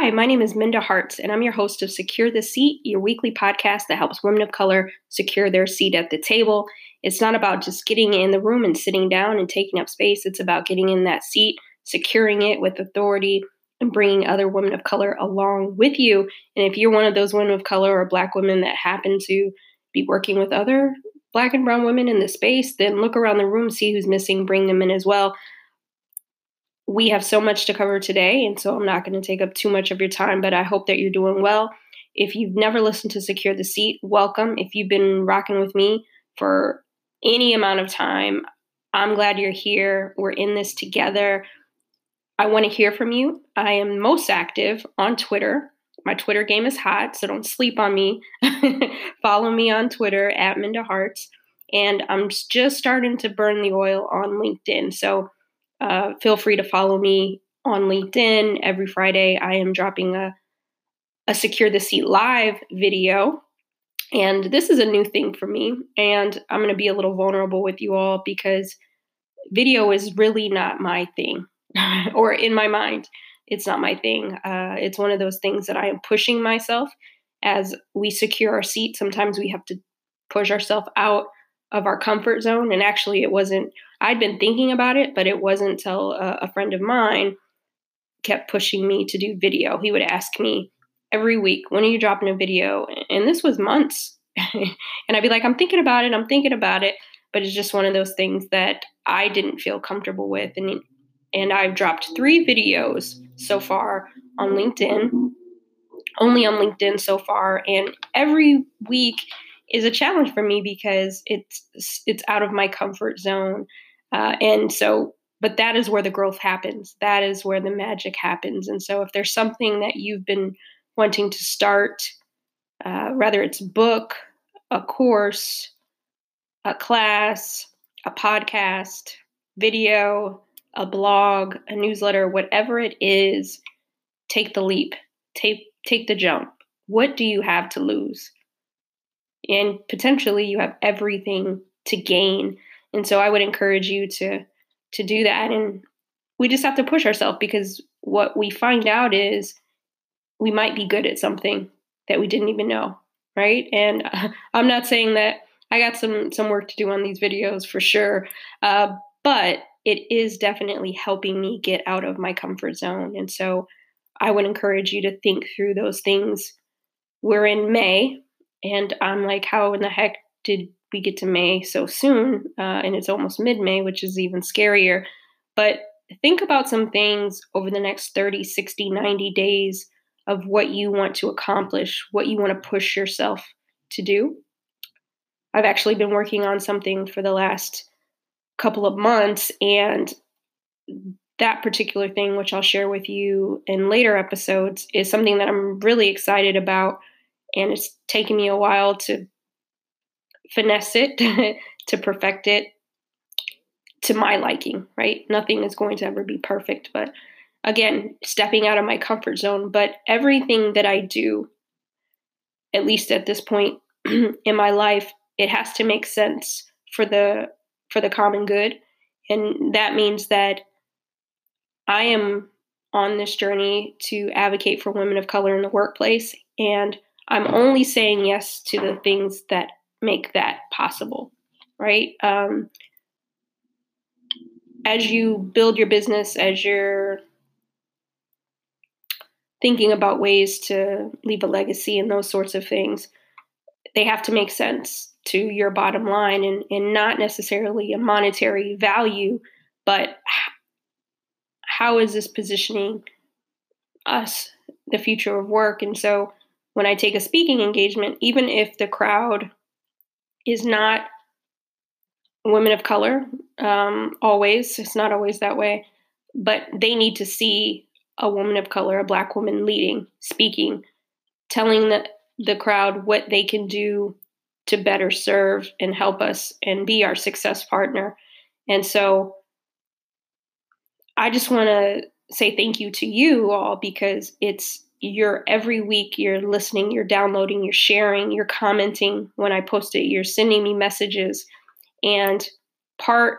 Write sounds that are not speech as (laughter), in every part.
Hi, my name is Minda Harts, and I'm your host of Secure the Seat, your weekly podcast that helps women of color secure their seat at the table. It's not about just getting in the room and sitting down and taking up space, it's about getting in that seat, securing it with authority, and bringing other women of color along with you. And if you're one of those women of color or black women that happen to be working with other black and brown women in the space, then look around the room, see who's missing, bring them in as well we have so much to cover today, and so I'm not going to take up too much of your time, but I hope that you're doing well. If you've never listened to Secure the Seat, welcome. If you've been rocking with me for any amount of time, I'm glad you're here. We're in this together. I want to hear from you. I am most active on Twitter. My Twitter game is hot, so don't sleep on me. (laughs) Follow me on Twitter at Minda Harts. And I'm just starting to burn the oil on LinkedIn. So uh, feel free to follow me on LinkedIn. Every Friday, I am dropping a, a Secure the Seat live video. And this is a new thing for me. And I'm going to be a little vulnerable with you all because video is really not my thing, (laughs) or in my mind, it's not my thing. Uh, it's one of those things that I am pushing myself as we secure our seat. Sometimes we have to push ourselves out of our comfort zone. And actually, it wasn't, I'd been thinking about it, but it wasn't until a, a friend of mine kept pushing me to do video. He would ask me every week, when are you dropping a video? And this was months. (laughs) and I'd be like, I'm thinking about it, I'm thinking about it. But it's just one of those things that I didn't feel comfortable with. And, and I've dropped three videos so far on LinkedIn, only on LinkedIn so far. And every week, is a challenge for me because it's it's out of my comfort zone. Uh, and so but that is where the growth happens. That is where the magic happens. And so if there's something that you've been wanting to start uh, whether it's book a course a class a podcast video a blog a newsletter whatever it is take the leap. Take take the jump. What do you have to lose and potentially you have everything to gain. And so I would encourage you to to do that and we just have to push ourselves because what we find out is we might be good at something that we didn't even know, right? And uh, (laughs) I'm not saying that I got some some work to do on these videos for sure, uh, but it is definitely helping me get out of my comfort zone. And so I would encourage you to think through those things. We're in May, and I'm like, how in the heck did we get to May so soon? Uh, and it's almost mid May, which is even scarier. But think about some things over the next 30, 60, 90 days of what you want to accomplish, what you want to push yourself to do. I've actually been working on something for the last couple of months, and that particular thing, which I'll share with you in later episodes, is something that I'm really excited about and it's taken me a while to finesse it, (laughs) to perfect it to my liking, right? Nothing is going to ever be perfect, but again, stepping out of my comfort zone. But everything that I do, at least at this point (clears throat) in my life, it has to make sense for the for the common good. And that means that I am on this journey to advocate for women of color in the workplace and I'm only saying yes to the things that make that possible, right? Um, as you build your business, as you're thinking about ways to leave a legacy and those sorts of things, they have to make sense to your bottom line and, and not necessarily a monetary value, but how is this positioning us, the future of work? And so when I take a speaking engagement, even if the crowd is not women of color, um, always, it's not always that way, but they need to see a woman of color, a black woman leading, speaking, telling the, the crowd what they can do to better serve and help us and be our success partner. And so I just want to say thank you to you all because it's you're every week you're listening, you're downloading, you're sharing, you're commenting when I post it, you're sending me messages. And part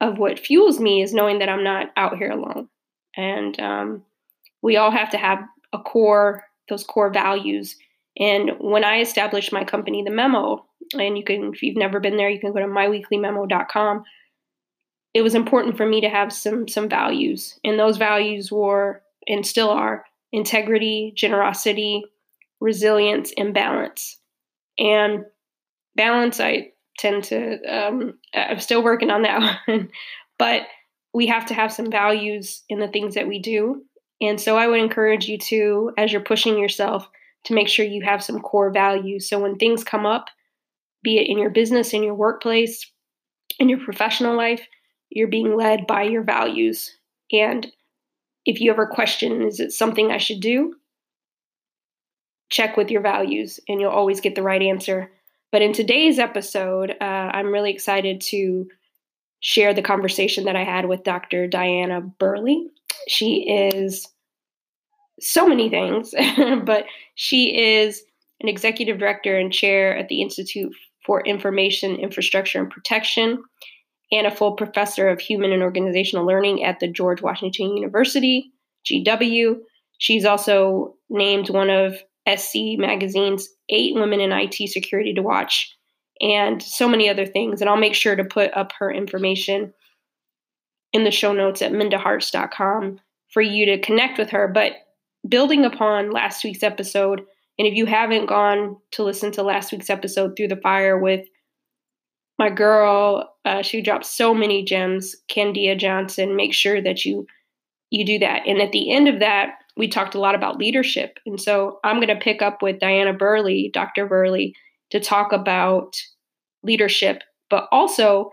of what fuels me is knowing that I'm not out here alone. And um, we all have to have a core, those core values. And when I established my company, The Memo, and you can, if you've never been there, you can go to myweeklymemo.com. It was important for me to have some some values, and those values were and still are integrity, generosity, resilience, and balance. And balance, I tend to, um, I'm still working on that (laughs) one, but we have to have some values in the things that we do. And so I would encourage you to, as you're pushing yourself, to make sure you have some core values. So when things come up, be it in your business, in your workplace, in your professional life, you're being led by your values. And if you ever question, is it something I should do? Check with your values and you'll always get the right answer. But in today's episode, uh, I'm really excited to share the conversation that I had with Dr. Diana Burley. She is so many things, (laughs) but she is an executive director and chair at the Institute for Information Infrastructure and Protection and a full professor of human and organizational learning at the George Washington University, GW. She's also named one of SC Magazine's eight women in IT security to watch and so many other things. And I'll make sure to put up her information in the show notes at mindaharts.com for you to connect with her. But building upon last week's episode, and if you haven't gone to listen to last week's episode, Through the Fire with my girl, uh, she dropped so many gems, Kendia Johnson. Make sure that you you do that. And at the end of that, we talked a lot about leadership. And so I'm going to pick up with Diana Burley, Dr. Burley, to talk about leadership, but also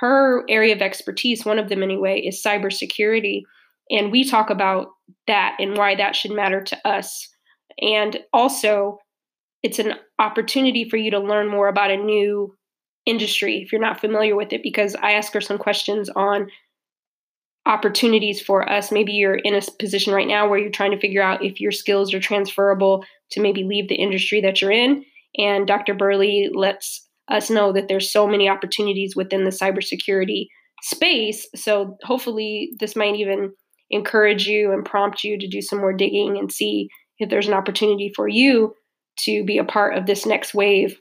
her area of expertise, one of them anyway, is cybersecurity. And we talk about that and why that should matter to us. And also, it's an opportunity for you to learn more about a new industry if you're not familiar with it, because I ask her some questions on opportunities for us. Maybe you're in a position right now where you're trying to figure out if your skills are transferable to maybe leave the industry that you're in. And Dr. Burley lets us know that there's so many opportunities within the cybersecurity space. So hopefully this might even encourage you and prompt you to do some more digging and see if there's an opportunity for you to be a part of this next wave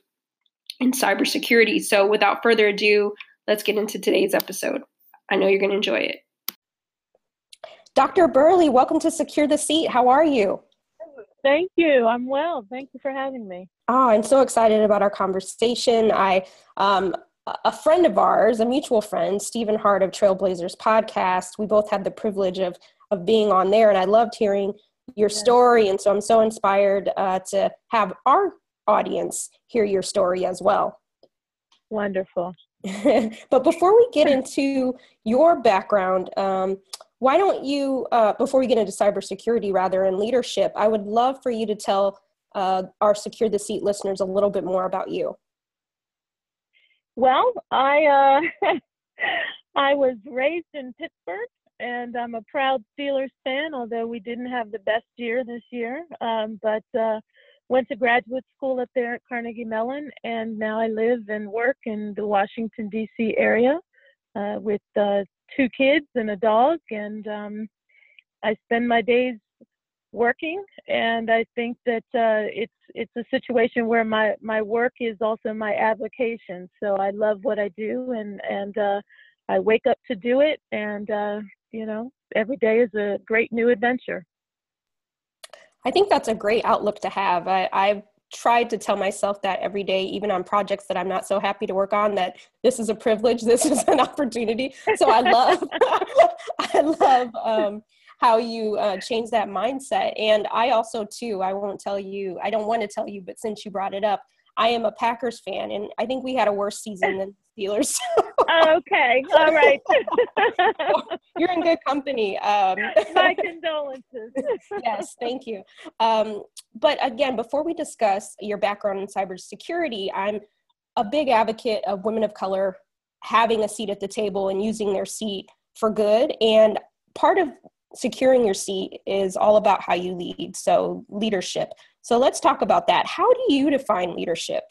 in cybersecurity. So without further ado, let's get into today's episode. I know you're going to enjoy it. Dr. Burley, welcome to Secure the Seat. How are you? Thank you. I'm well. Thank you for having me. Oh, I'm so excited about our conversation. I, um, a friend of ours, a mutual friend, Stephen Hart of Trailblazers podcast, we both had the privilege of of being on there, and I loved hearing your story, and so I'm so inspired uh, to have our audience hear your story as well. Wonderful. (laughs) but before we get (laughs) into your background, um, why don't you, uh, before we get into cybersecurity rather and leadership, I would love for you to tell uh, our Secure the Seat listeners a little bit more about you. Well, I uh, (laughs) I was raised in Pittsburgh, and I'm a proud Steelers fan. Although we didn't have the best year this year, um, but uh, went to graduate school up there at Carnegie Mellon, and now I live and work in the Washington D.C. area uh, with uh, two kids and a dog, and um, I spend my days working. And I think that uh, it's it's a situation where my my work is also my avocation. So I love what I do, and and uh, I wake up to do it, and uh, you know every day is a great new adventure. I think that's a great outlook to have. I, I've tried to tell myself that every day, even on projects that I'm not so happy to work on, that this is a privilege, (laughs) this is an opportunity. So I love, (laughs) I love um, how you uh, change that mindset. And I also too, I won't tell you, I don't want to tell you, but since you brought it up, I am a Packers fan, and I think we had a worse season than Steelers. (laughs) okay, all right. (laughs) You're in good company. Um, (laughs) My condolences. yes, thank you. Um, but again, before we discuss your background in cybersecurity, I'm a big advocate of women of color having a seat at the table and using their seat for good. And part of securing your seat is all about how you lead. So, leadership. So let's talk about that. How do you define leadership?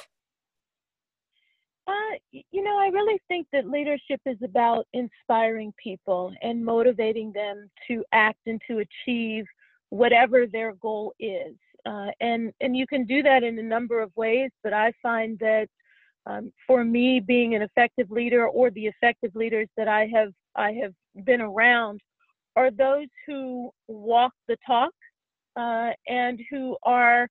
Uh, you know, I really think that leadership is about inspiring people and motivating them to act and to achieve whatever their goal is. Uh, and and you can do that in a number of ways, but I find that um, for me, being an effective leader or the effective leaders that I have I have been around are those who walk the talk uh, and who are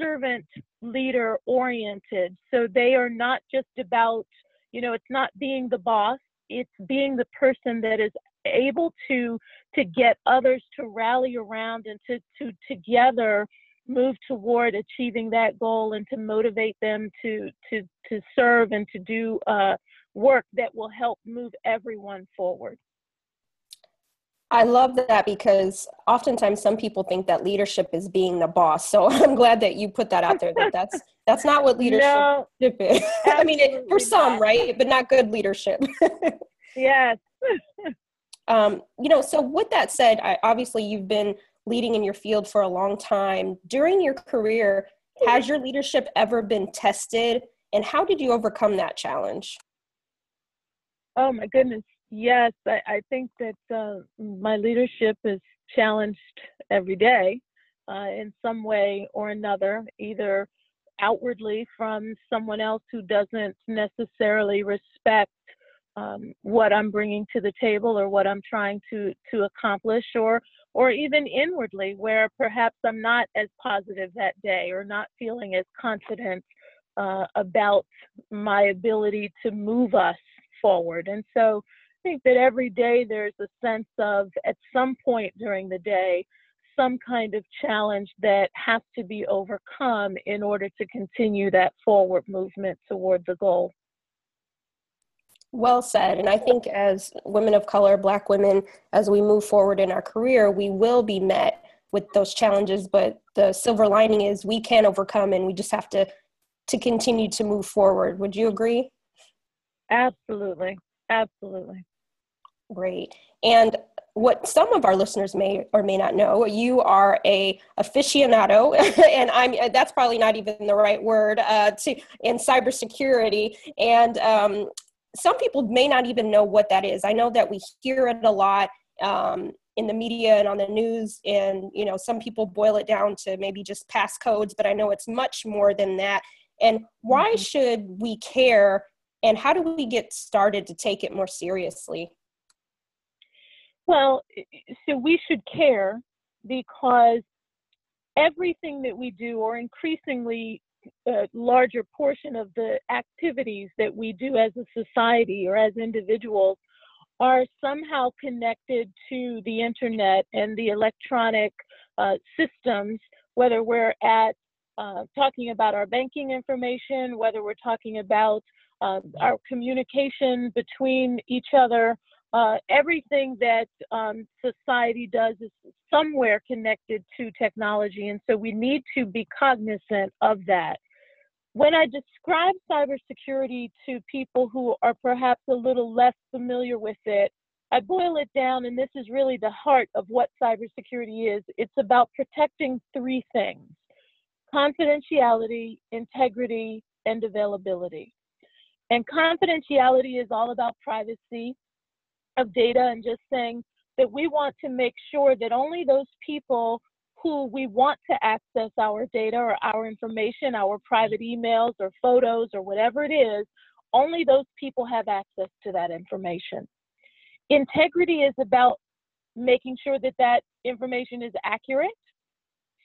servant leader oriented. So they are not just about, you know, it's not being the boss, it's being the person that is able to to get others to rally around and to to together move toward achieving that goal and to motivate them to to to serve and to do uh, work that will help move everyone forward. I love that because oftentimes some people think that leadership is being the boss. So (laughs) I'm glad that you put that out there. That that's that's not what leadership no, is. (laughs) I mean, it, for some, not. right, but not good leadership. yes. (laughs) um, you know, so with that said, I, obviously you've been leading in your field for a long time. During your career, has your leadership ever been tested, and how did you overcome that challenge? Oh my goodness, yes. I, I think that uh, my leadership is challenged every day uh, in some way or another, either outwardly from someone else who doesn't necessarily respect um, what I'm bringing to the table or what I'm trying to to accomplish, or or even inwardly, where perhaps I'm not as positive that day or not feeling as confident uh, about my ability to move us forward. And so think that every day there's a sense of, at some point during the day, some kind of challenge that has to be overcome in order to continue that forward movement toward the goal. Well said. And I think as women of color, Black women, as we move forward in our career, we will be met with those challenges. But the silver lining is we can overcome and we just have to, to continue to move forward. Would you agree? Absolutely. Absolutely. Great. And what some of our listeners may or may not know, you are a aficionado, (laughs) and I'm that's probably not even the right word uh, to in cybersecurity. And um, some people may not even know what that is. I know that we hear it a lot um, in the media and on the news, and you know, some people boil it down to maybe just passcodes, but I know it's much more than that. And why mm-hmm. should we care? And how do we get started to take it more seriously? Well, so we should care because everything that we do, or increasingly a larger portion of the activities that we do as a society or as individuals are somehow connected to the internet and the electronic uh, systems, whether we're at uh, talking about our banking information, whether we're talking about uh, our communication between each other, uh, everything that um, society does is somewhere connected to technology. And so we need to be cognizant of that. When I describe cybersecurity to people who are perhaps a little less familiar with it, I boil it down, and this is really the heart of what cybersecurity is. It's about protecting three things confidentiality, integrity, and availability. And confidentiality is all about privacy of data and just saying that we want to make sure that only those people who we want to access our data or our information, our private emails or photos or whatever it is, only those people have access to that information. Integrity is about making sure that that information is accurate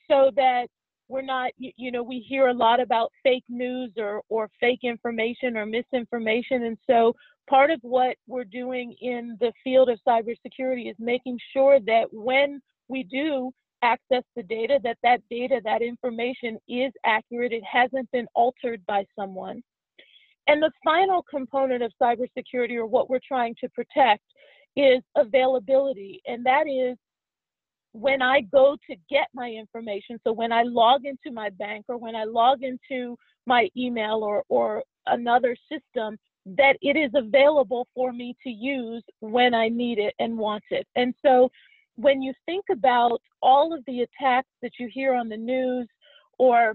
so that we're not, you, you know, we hear a lot about fake news or, or fake information or misinformation. And so part of what we're doing in the field of cybersecurity is making sure that when we do access the data, that that data, that information is accurate. It hasn't been altered by someone. And the final component of cybersecurity, or what we're trying to protect, is availability. And that is when I go to get my information. So when I log into my bank or when I log into my email or, or another system, that it is available for me to use when I need it and want it. And so when you think about all of the attacks that you hear on the news or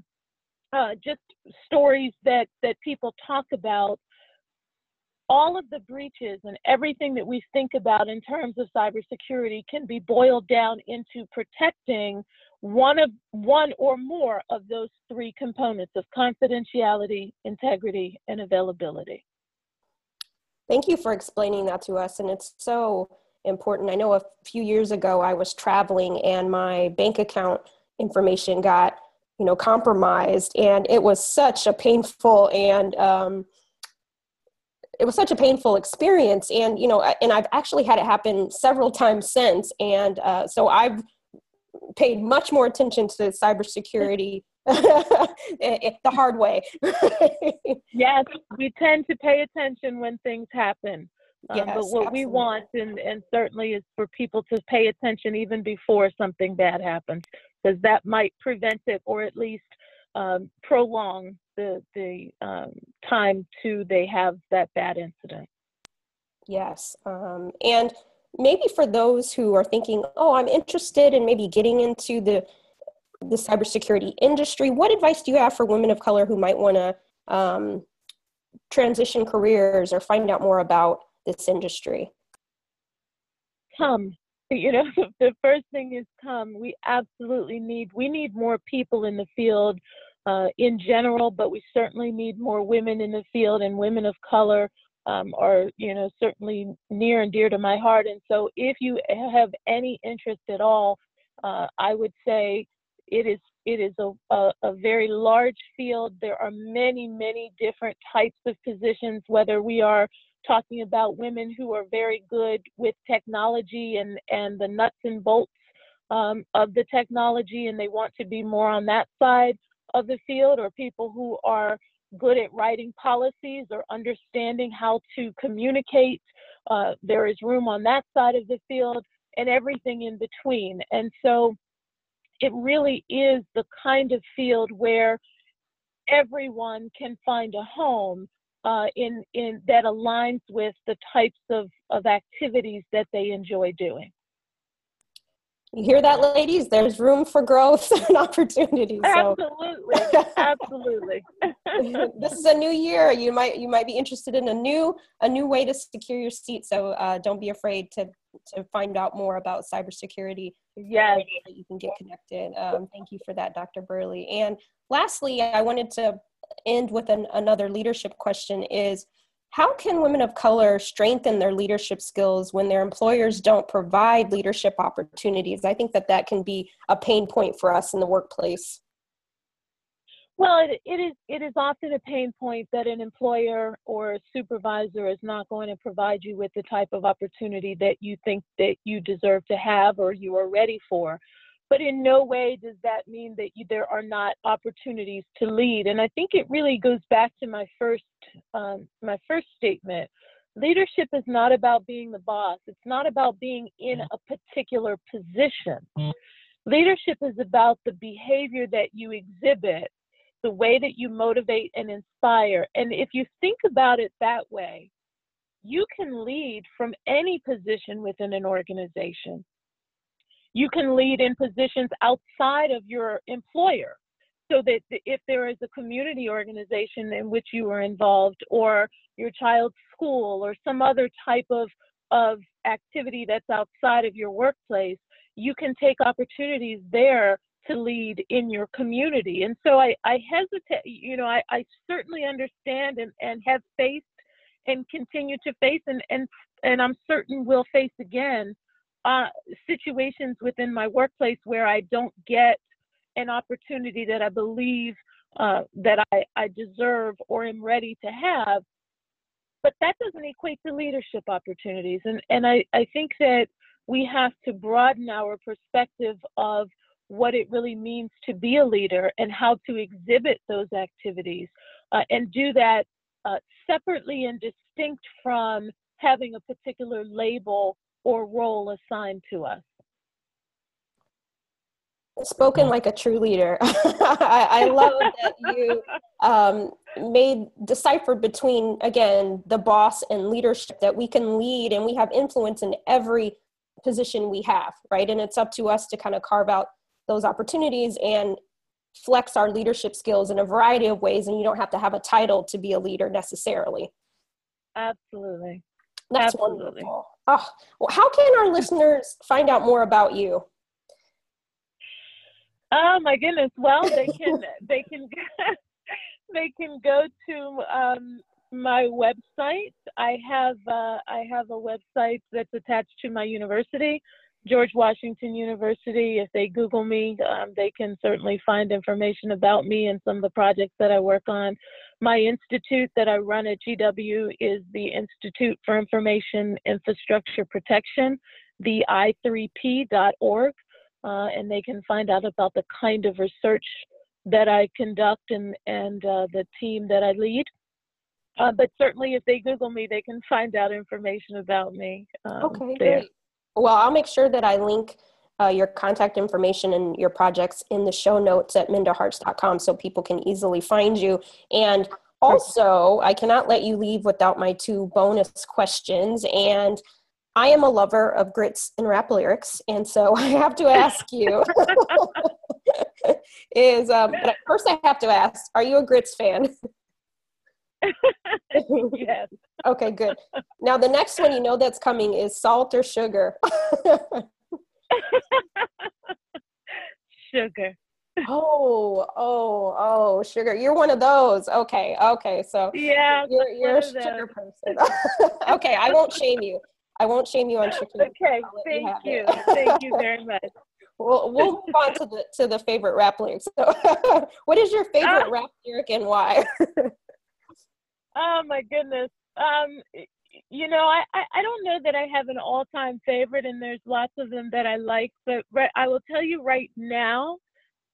uh, just stories that, that people talk about, all of the breaches and everything that we think about in terms of cybersecurity can be boiled down into protecting one of one or more of those three components of confidentiality, integrity, and availability. Thank you for explaining that to us. And it's so important. I know a few years ago I was traveling and my bank account information got, you know, compromised, and it was such a painful and um, it was such a painful experience. And you know, and I've actually had it happen several times since. And uh, so I've paid much more attention to cybersecurity (laughs) the hard way. (laughs) yes, we tend to pay attention when things happen. Um, yes, but what absolutely. we want, and, and certainly, is for people to pay attention even before something bad happens, because that might prevent it or at least um, prolong the the um, time to they have that bad incident. Yes, um, and maybe for those who are thinking, oh, I'm interested in maybe getting into the the cybersecurity industry, what advice do you have for women of color who might want to um, transition careers or find out more about this industry? Come. You know, (laughs) the first thing is come. We absolutely need we need more people in the field uh, in general, but we certainly need more women in the field and women of color um, are you know certainly near and dear to my heart. And so, if you have any interest at all, uh, I would say it is it is a, a, a, very large field. There are many many different types of positions. Whether we are talking about women who are very good with technology and and the nuts and bolts um, of the technology, and they want to be more on that side of the field, or people who are good at writing policies or understanding how to communicate. Uh, there is room on that side of the field and everything in between. And so it really is the kind of field where everyone can find a home uh, in, in that aligns with the types of, of activities that they enjoy doing. You hear that, ladies? There's room for growth (laughs) and opportunities. So. Absolutely, absolutely. (laughs) this is a new year. You might you might be interested in a new a new way to secure your seat. So uh, don't be afraid to to find out more about cybersecurity. Yes, that you can get connected. Um, thank you for that, Dr. Burley. And lastly, I wanted to end with an, another leadership question: Is how can women of color strengthen their leadership skills when their employers don't provide leadership opportunities? I think that that can be a pain point for us in the workplace. Well, it, it is it is often a pain point that an employer or a supervisor is not going to provide you with the type of opportunity that you think that you deserve to have or you are ready for but in no way does that mean that you, there are not opportunities to lead. And I think it really goes back to my first um, my first statement. Leadership is not about being the boss. It's not about being in a particular position. Leadership is about the behavior that you exhibit, the way that you motivate and inspire. And if you think about it that way, you can lead from any position within an organization. You can lead in positions outside of your employer. So that if there is a community organization in which you are involved, or your child's school, or some other type of, of activity that's outside of your workplace, you can take opportunities there to lead in your community. And so I, I hesitate, you know, I, I certainly understand and, and have faced and continue to face and, and and I'm certain will face again uh, situations within my workplace where I don't get an opportunity that I believe uh, that I, I deserve or am ready to have. But that doesn't equate to leadership opportunities. And, and I, I think that we have to broaden our perspective of what it really means to be a leader and how to exhibit those activities uh, and do that uh, separately and distinct from having a particular label or role assigned to us. Spoken like a true leader. (laughs) I, I, love that you um, made decipher between again the boss and leadership that we can lead and we have influence in every position we have, right? And it's up to us to kind of carve out those opportunities and flex our leadership skills in a variety of ways. And you don't have to have a title to be a leader necessarily. Absolutely. That's Absolutely. wonderful. Oh, well, how can our listeners find out more about you? Oh my goodness! Well, they (laughs) can they can (laughs) they can go to um, my website. I have uh, I have a website that's attached to my university, George Washington University. If they Google me, um, they can certainly find information about me and some of the projects that I work on. My institute that I run at GW is the Institute for Information Infrastructure Protection, the i3p.org, uh, and they can find out about the kind of research that I conduct and, and uh, the team that I lead. Uh, but certainly, if they Google me, they can find out information about me. Um, okay, there. great. Well, I'll make sure that I link uh, your contact information and your projects in the show notes at mindaharts.com so people can easily find you. And also, I cannot let you leave without my two bonus questions. And I am a lover of grits and rap lyrics, and so (laughs) I have to ask you (laughs) is um, but first I have to ask, are you a grits fan? (laughs) yes. Okay, good. Now the next one you know that's coming is salt or sugar. (laughs) sugar. Oh, oh, oh, sugar. You're one of those. Okay, okay. So yeah, you're you're a sugar person. (laughs) okay, I won't shame you. I won't shame you on sugar. (laughs) Okay, thank you. you. thank you very much. We'll we'll move on to the to the favorite rap lyrics. So, what is your favorite uh, rap lyric and why? oh my goodness. Um, you know, I, I, don't know that I have an all time favorite, and there's lots of them that I like. But I will tell you right now,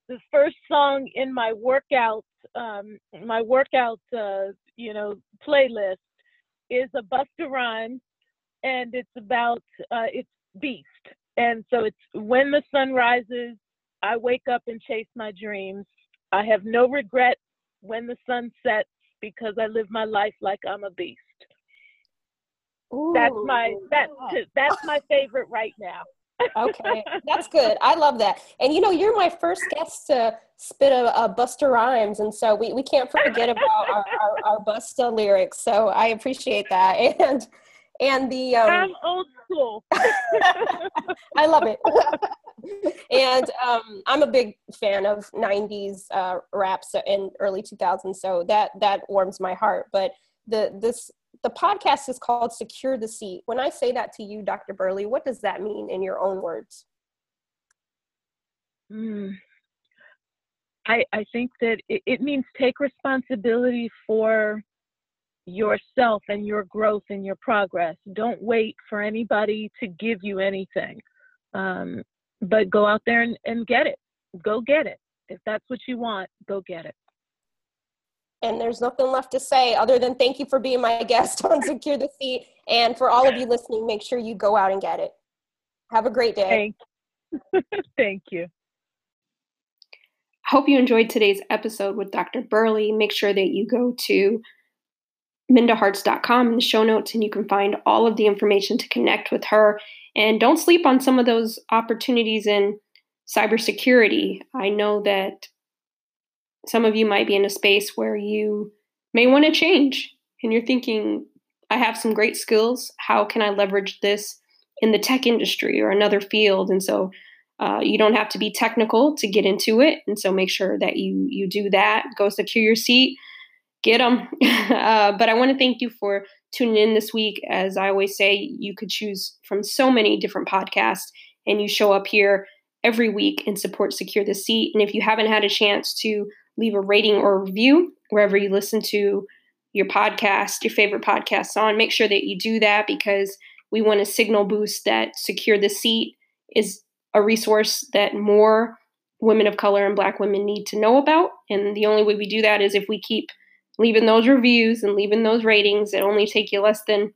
the first song in my workout um, my workout uh, you know playlist is a Busta Rhymes, and it's about uh, it's Beast and so it's when the sun rises, I wake up and chase my dreams. I have no regret when the sun sets because I live my life like I'm a beast. Ooh, that's my that's that's my favorite right now. (laughs) okay, that's good. I love that. And you know, you're my first guest to spit a, a Busta Rhymes, and so we, we can't forget about our, our, our Busta lyrics. So I appreciate that. (laughs) And and the um, I'm old school. (laughs) I love it. and um, I'm a big fan of '90s uh, raps in early 2000s, so that that warms my heart. But the this the podcast is called "Secure the Seat." When I say that to you, Dr. Burley, what does that mean in your own words? Mm. I, I think that it, it means take responsibility for yourself and your growth and your progress. Don't wait for anybody to give you anything, um, but go out there and, and get it. Go get it. If that's what you want, go get it. And there's nothing left to say other than thank you for being my (laughs) guest on Secure the Seat. And for all of you listening, make sure you go out and get it. Have a great day. Thank, you. (laughs) thank you. Hope you enjoyed today's episode with Dr. Burley. Make sure that you go to mindaharts.com in the show notes, and you can find all of the information to connect with her. And don't sleep on some of those opportunities in cybersecurity. I know that some of you might be in a space where you may want to change and you're thinking, I have some great skills. How can I leverage this in the tech industry or another field? And so uh, you don't have to be technical to get into it. And so make sure that you you do that. Go secure your seat get them. (laughs) uh, but I want to thank you for tuning in this week. As I always say, you could choose from so many different podcasts, and you show up here every week and support Secure the Seat. And if you haven't had a chance to leave a rating or review wherever you listen to your podcast, your favorite podcasts on, make sure that you do that because we want to signal boost that Secure the Seat is a resource that more women of color and black women need to know about. And the only way we do that is if we keep leaving those reviews and leaving those ratings. It only take you less than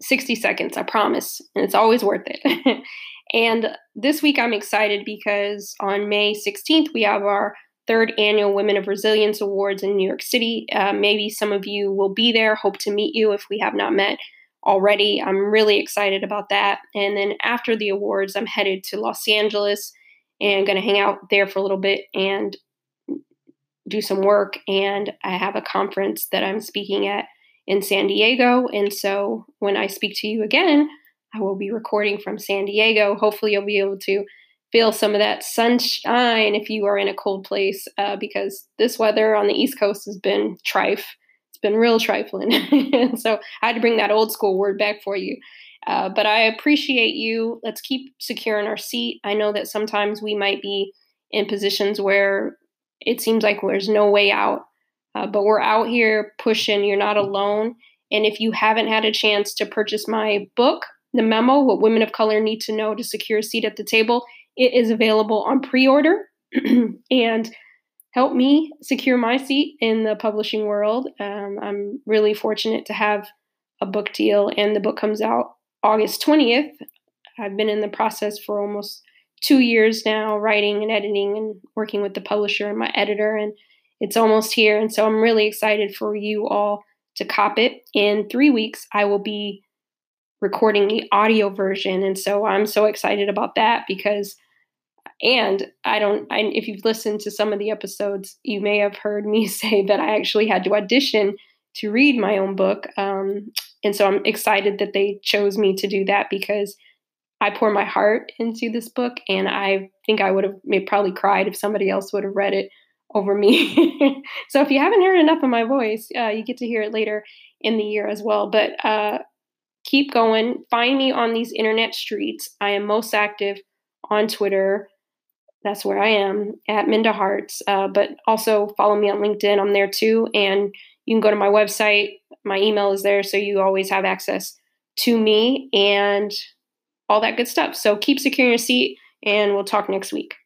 60 seconds, I promise. And it's always worth it. (laughs) and this week I'm excited because on May 16th, we have our third annual Women of Resilience Awards in New York City. Uh, maybe some of you will be there. Hope to meet you if we have not met already. I'm really excited about that. And then after the awards, I'm headed to Los Angeles and going to hang out there for a little bit and do some work and I have a conference that I'm speaking at in San Diego. And so when I speak to you again, I will be recording from San Diego. Hopefully, you'll be able to feel some of that sunshine if you are in a cold place uh, because this weather on the East Coast has been trife. It's been real trifling. (laughs) so I had to bring that old school word back for you. Uh, but I appreciate you. Let's keep securing our seat. I know that sometimes we might be in positions where it seems like there's no way out, uh, but we're out here pushing. You're not alone. And if you haven't had a chance to purchase my book, The Memo What Women of Color Need to Know to Secure a Seat at the Table, it is available on pre order (clears throat) and help me secure my seat in the publishing world. Um, I'm really fortunate to have a book deal, and the book comes out August 20th. I've been in the process for almost two years now, writing and editing and working with the publisher and my editor, and it's almost here. And so I'm really excited for you all to cop it. In three weeks, I will be recording the audio version. And so I'm so excited about that because, and I don't, I, if you've listened to some of the episodes, you may have heard me (laughs) say that I actually had to audition to read my own book. Um, and so I'm excited that they chose me to do that because I pour my heart into this book. And I think I would have probably cried if somebody else would have read it over me. (laughs) so if you haven't heard enough of my voice, uh, you get to hear it later in the year as well. But uh, keep going. Find me on these internet streets. I am most active on Twitter. That's where I am at Minda Harts. Uh, but also follow me on LinkedIn. I'm there too. And you can go to my website. My email is there, so you always have access to me and all that good stuff. So keep securing your seat, and we'll talk next week.